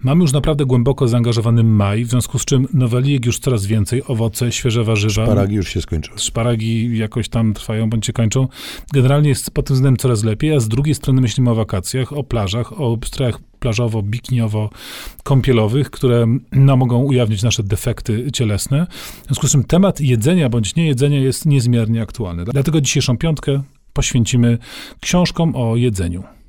Mamy już naprawdę głęboko zaangażowany maj, w związku z czym nowelijek już coraz więcej, owoce, świeże warzywa. Szparagi już się skończyły. Szparagi jakoś tam trwają, bądź się kończą. Generalnie jest pod tym względem coraz lepiej, a z drugiej strony myślimy o wakacjach, o plażach, o strojach plażowo, bikiniowo, kąpielowych, które no, mogą ujawnić nasze defekty cielesne. W związku z czym temat jedzenia bądź niejedzenia jest niezmiernie aktualny. Dlatego dzisiejszą piątkę poświęcimy książkom o jedzeniu.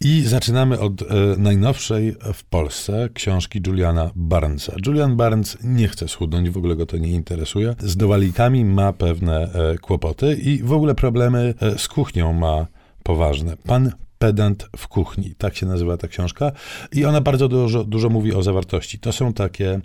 I zaczynamy od e, najnowszej w Polsce książki Juliana Barnesa. Julian Barnes nie chce schudnąć, w ogóle go to nie interesuje. Z dowalikami ma pewne e, kłopoty i w ogóle problemy e, z kuchnią ma poważne. Pan pedant w kuchni. Tak się nazywa ta książka. I ona bardzo dużo, dużo mówi o zawartości. To są takie e,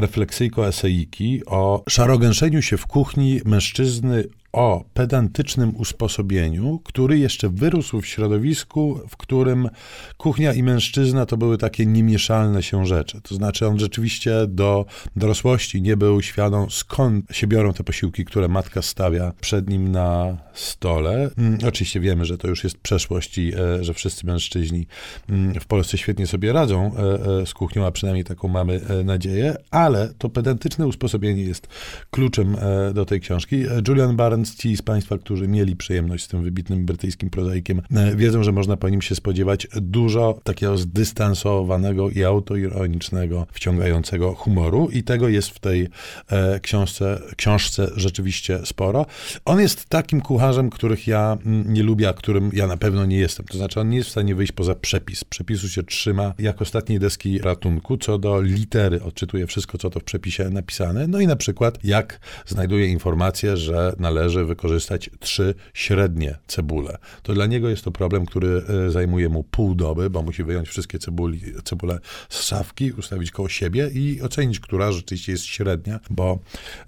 refleksyjko-eseiki o szarogęszeniu się w kuchni mężczyzny o pedantycznym usposobieniu, który jeszcze wyrósł w środowisku, w którym kuchnia i mężczyzna to były takie niemieszalne się rzeczy. To znaczy on rzeczywiście do dorosłości nie był świadom, skąd się biorą te posiłki, które matka stawia przed nim na stole. Mm, oczywiście wiemy, że to już jest przeszłość i e, że wszyscy mężczyźni mm, w Polsce świetnie sobie radzą e, e, z kuchnią, a przynajmniej taką mamy nadzieję, ale to pedantyczne usposobienie jest kluczem do tej książki. Julian Barnes ci z Państwa, którzy mieli przyjemność z tym wybitnym brytyjskim prozaikiem, e, wiedzą, że można po nim się spodziewać dużo takiego zdystansowanego i autoironicznego, wciągającego humoru i tego jest w tej e, książce, książce rzeczywiście sporo. On jest takim kucharzem, których ja mm, nie lubię, a którym ja na pewno nie jestem. To znaczy on nie jest w stanie wyjść poza przepis. Przepisu się trzyma jak ostatniej deski ratunku. Co do litery odczytuje wszystko, co to w przepisie napisane. No i na przykład jak znajduje informację, że należy należy wykorzystać trzy średnie cebule. To dla niego jest to problem, który e, zajmuje mu pół doby, bo musi wyjąć wszystkie cebuli, cebule z szafki, ustawić koło siebie i ocenić, która rzeczywiście jest średnia, bo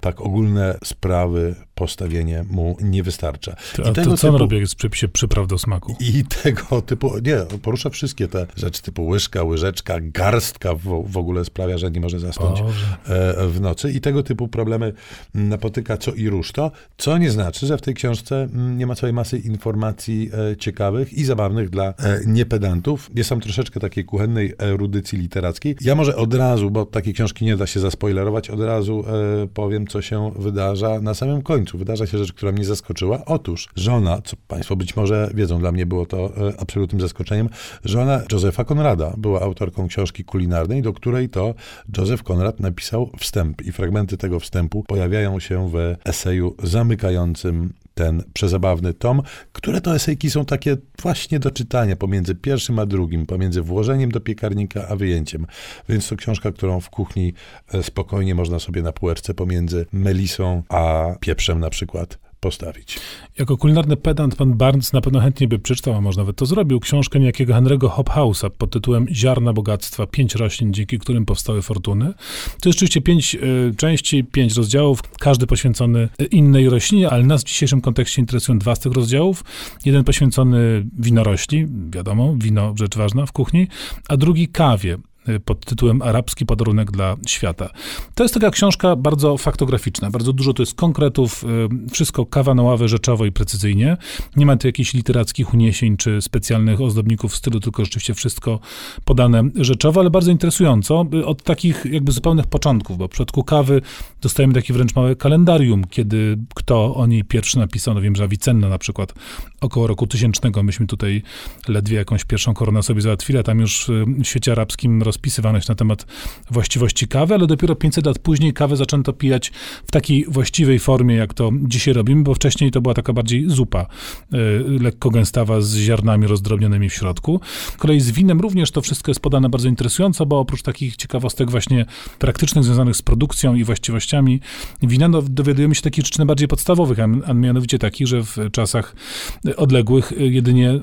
tak ogólne sprawy postawienie mu nie wystarcza. To, I tego to co typu, on robi, w przepisie przypraw do smaku? I tego typu, nie, porusza wszystkie te rzeczy typu łyżka, łyżeczka, garstka w, w ogóle sprawia, że nie może zasnąć Boże. E, w nocy i tego typu problemy napotyka co i róż to, co nie znaczy, że w tej książce mm, nie ma całej masy informacji e, ciekawych i zabawnych dla e, niepedantów. Jest tam troszeczkę takiej kuchennej erudycji literackiej. Ja może od razu, bo takiej książki nie da się zaspoilerować, od razu powiem, co się wydarza na samym końcu. Wydarza się rzecz, która mnie zaskoczyła. Otóż żona, co Państwo być może wiedzą, dla mnie było to absolutnym zaskoczeniem, żona Józefa Konrada była autorką książki kulinarnej, do której to Józef Konrad napisał wstęp i fragmenty tego wstępu pojawiają się w eseju zamykającym ten przezabawny tom, które to esejki są takie właśnie do czytania pomiędzy pierwszym a drugim, pomiędzy włożeniem do piekarnika a wyjęciem. Więc to książka, którą w kuchni e, spokojnie można sobie na półeczce pomiędzy melisą a pieprzem na przykład postawić. Jako kulinarny pedant pan Barnes na pewno chętnie by przeczytał, a może nawet to zrobił, książkę niejakiego Henry'ego Hobhouse'a pod tytułem Ziarna bogactwa, pięć roślin, dzięki którym powstały fortuny. To jest oczywiście pięć y, części, pięć rozdziałów, każdy poświęcony innej roślinie, ale nas w dzisiejszym kontekście interesują dwa z tych rozdziałów. Jeden poświęcony winorośli, wiadomo, wino rzecz ważna w kuchni, a drugi kawie. Y, pod tytułem Arabski podarunek dla świata. To jest taka książka bardzo faktograficzna, bardzo dużo to jest konkretów, y, wszystko kawanoławe, rzeczowo i precyzyjnie. Nie ma tu jakichś literackich uniesień czy specjalnych ozdobników w stylu, tylko rzeczywiście wszystko podane rzeczowo, ale bardzo interesująco, y, od takich jakby zupełnych początków, bo w przypadku kawy dostajemy taki wręcz małe kalendarium, kiedy kto o niej pierwszy napisał, no wiem, że Avicenna na przykład około roku tysięcznego, myśmy tutaj ledwie jakąś pierwszą koronę sobie załatwili, a tam już w świecie arabskim rozpisywano się na temat właściwości kawy, ale dopiero 500 lat później kawę zaczęto pijać w takiej właściwej formie, jak to dzisiaj robimy, bo wcześniej to była taka bardziej zupa, y, lekko gęstawa z ziarnami rozdrobnionymi w środku. Z kolei z winem również to wszystko jest podane bardzo interesująco, bo oprócz takich ciekawostek właśnie praktycznych związanych z produkcją i właściwościami wina, no, dowiadujemy się takich rzeczy najbardziej podstawowych, a, a mianowicie takich, że w czasach odległych jedynie,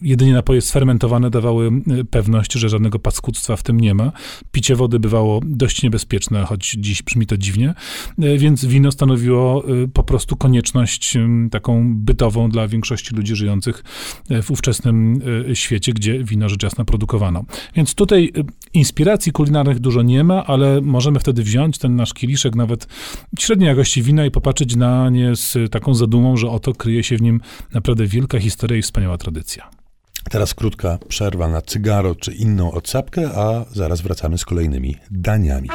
jedynie napoje sfermentowane dawały pewność, że żadnego paskudztwa w tym tym nie ma. Picie wody bywało dość niebezpieczne, choć dziś brzmi to dziwnie, e, więc wino stanowiło e, po prostu konieczność taką bytową dla większości ludzi żyjących e, w ówczesnym świecie, gdzie wino rzecz jasna produkowano. Więc tutaj inspiracji kulinarnych dużo nie ma, ale możemy wtedy wziąć ten nasz kieliszek nawet średniej jakości wina i popatrzeć na nie z taką zadumą, że oto kryje się w nim naprawdę wielka historia i wspaniała tradycja. Teraz krótka przerwa na cygaro czy inną odsapkę, a zaraz wracamy z kolejnymi daniami.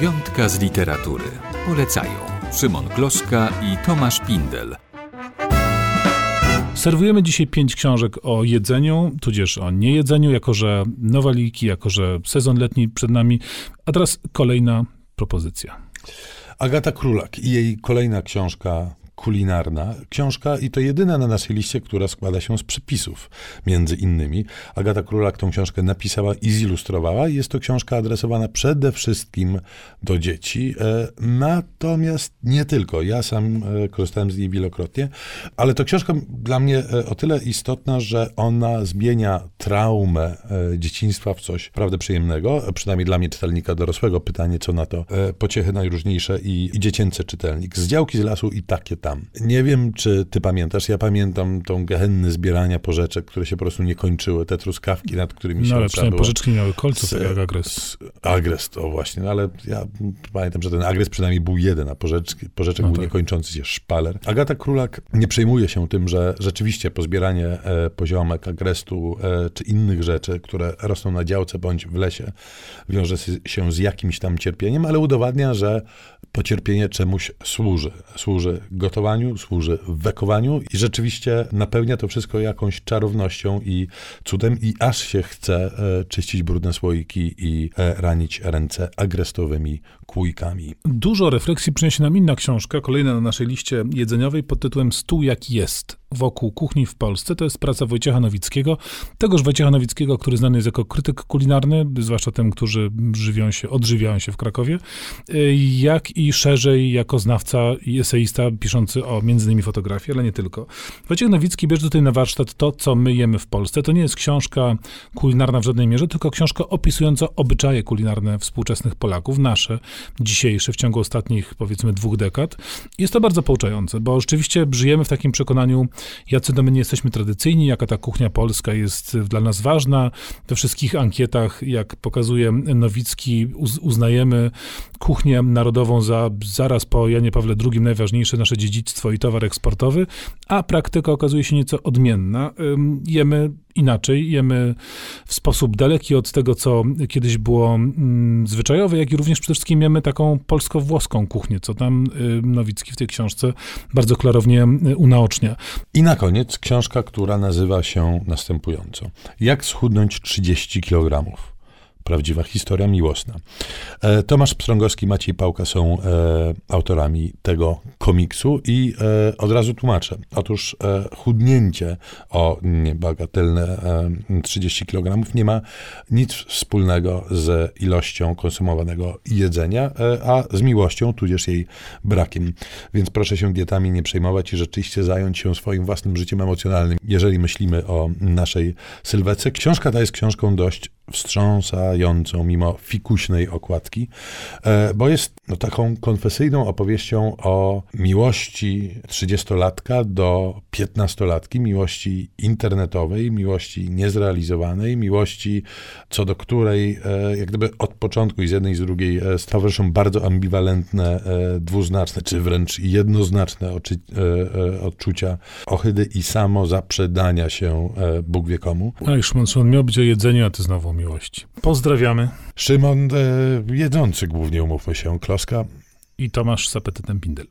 Piątka z literatury. Polecają Szymon Gloszka i Tomasz Pindel. Serwujemy dzisiaj pięć książek o jedzeniu, tudzież o niejedzeniu, jako że nowaliki, jako że sezon letni przed nami. A teraz kolejna propozycja. Agata Królak i jej kolejna książka kulinarna książka i to jedyna na naszej liście, która składa się z przepisów, między innymi. Agata Królak tą książkę napisała i zilustrowała. Jest to książka adresowana przede wszystkim do dzieci, e, natomiast nie tylko. Ja sam e, korzystałem z niej wielokrotnie, ale to książka dla mnie e, o tyle istotna, że ona zmienia traumę dzieciństwa w coś naprawdę przyjemnego, przynajmniej dla mnie czytelnika dorosłego. Pytanie, co na to pociechy najróżniejsze i, i dziecięcy czytelnik. Z działki z lasu i takie tam. Nie wiem, czy ty pamiętasz, ja pamiętam tą gehenny zbierania porzeczek, które się po prostu nie kończyły, te truskawki, nad którymi się No ale przynajmniej pożyczki miały kolce, tak jak agres. Z, agres to właśnie, no ale ja pamiętam, że ten agres przynajmniej był jeden, a porzeczki, porzeczek no był tak. niekończący się szpaler. Agata Królak nie przejmuje się tym, że rzeczywiście pozbieranie e, poziomek, agrestu e, czy innych rzeczy, które rosną na działce bądź w lesie, wiąże się z jakimś tam cierpieniem, ale udowadnia, że pocierpienie czemuś służy. Służy gotowaniu, służy wekowaniu i rzeczywiście napełnia to wszystko jakąś czarownością i cudem i aż się chce e, czyścić brudne słoiki i e, ranić ręce agrestowymi kłójkami. Dużo refleksji przyniesie nam inna książka, kolejna na naszej liście jedzeniowej pod tytułem Stół jak jest wokół kuchni w Polsce. To jest praca Wojciecha Nowickiego, tegoż Wojciecha Nowickiego, który znany jest jako krytyk kulinarny, zwłaszcza tym, którzy żywią się, odżywiają się w Krakowie, y, jak i szerzej jako znawca i eseista piszący o między innymi fotografię, ale nie tylko. Wojciech Nowicki bierze tutaj na warsztat to, co my jemy w Polsce. To nie jest książka kulinarna w żadnej mierze, tylko książka opisująca obyczaje kulinarne współczesnych Polaków, nasze, dzisiejsze, w ciągu ostatnich powiedzmy dwóch dekad. Jest to bardzo pouczające, bo rzeczywiście żyjemy w takim przekonaniu, jacy do my nie jesteśmy tradycyjni, jaka ta kuchnia polska jest dla nas ważna. We wszystkich ankietach, jak pokazuje Nowicki, uznajemy kuchnię narodową za zaraz po Janie Pawle II najważniejsze nasze dziedzictwo i towar eksportowy, a praktyka okazuje się nieco odmienna. Jemy inaczej, jemy w sposób daleki od tego, co kiedyś było zwyczajowe, jak i również przede wszystkim jemy taką polsko-włoską kuchnię, co tam Nowicki w tej książce bardzo klarownie unaocznia. I na koniec książka, która nazywa się następująco. Jak schudnąć 30 kg? Prawdziwa historia miłosna. E, Tomasz Pstrągowski, Maciej Pałka są e, autorami tego komiksu i e, od razu tłumaczę. Otóż chudnięcie o niebagatelne 30 kg nie ma nic wspólnego z ilością konsumowanego jedzenia, a z miłością, tudzież jej brakiem. Więc proszę się dietami nie przejmować i rzeczywiście zająć się swoim własnym życiem emocjonalnym, jeżeli myślimy o naszej sylwetce. Książka ta jest książką dość wstrząsającą, mimo fikuśnej okładki, e, bo jest no, taką konfesyjną opowieścią o miłości trzydziestolatka do piętnastolatki, miłości internetowej, miłości niezrealizowanej, miłości, co do której e, jak gdyby od początku i z jednej i z drugiej e, towarzyszą bardzo ambiwalentne, dwuznaczne, czy wręcz jednoznaczne odczucia ohydy i samo zaprzedania się Bóg wie komu. A już Szymon, miał być o jedzeniu, a ty znowu miłości. Pozdrawiamy. Szymon, e, jedzący głównie, umówmy się, Kloska. I Tomasz z apetytem Pindel.